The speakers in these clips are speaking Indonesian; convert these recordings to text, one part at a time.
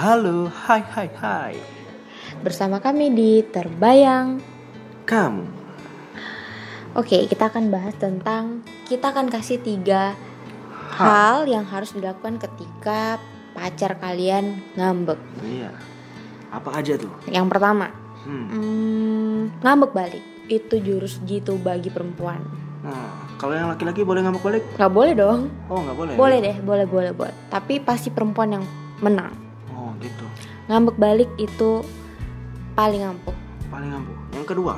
Halo, hai hai hai. Bersama kami di Terbayang. Kamu. Oke, kita akan bahas tentang kita akan kasih tiga hal yang harus dilakukan ketika pacar kalian ngambek. Iya. Apa aja tuh? Yang pertama, Hmm. hmm, ngambek balik. Itu jurus jitu bagi perempuan. Nah, kalau yang laki-laki boleh ngambek balik? Gak boleh dong. Oh, nggak boleh. Boleh deh, boleh boleh buat. Tapi pasti perempuan yang menang. Gitu. Ngambek balik itu paling ampuh. Paling ampuh. Yang kedua,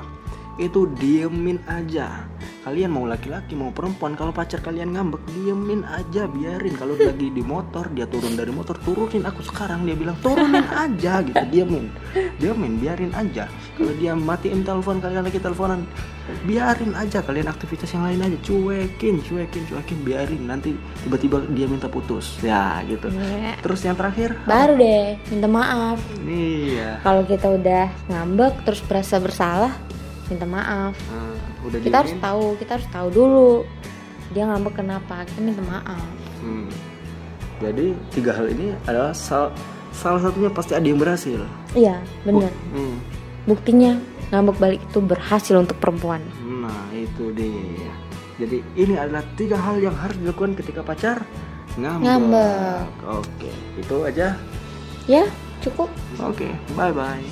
itu diemin aja. Kalian mau laki-laki mau perempuan kalau pacar kalian ngambek diemin aja biarin. Kalau lagi di motor dia turun dari motor turunin. Aku sekarang dia bilang turunin aja gitu diemin. Diemin biarin aja. Kalau dia matiin telepon kalian lagi teleponan biarin aja kalian aktivitas yang lain aja. Cuekin cuekin cuekin biarin. Nanti tiba-tiba dia minta putus. Ya gitu. Iya. terus yang terakhir? Baru deh minta maaf. iya. Kalau kita udah ngambek terus berasa bersalah, minta maaf. Nah, udah Kita harus tahu, kita harus tahu dulu dia ngambek kenapa. Kita minta maaf. Hmm. Jadi tiga hal ini adalah sal- salah satunya pasti ada yang berhasil. Iya, bener. Hmm. Buktinya ngambek balik itu berhasil untuk perempuan. Nah itu dia. Jadi ini adalah tiga hal yang harus dilakukan ketika pacar ngambek. Ngambek. Oke, itu aja. Ya, cukup. Oke, bye bye.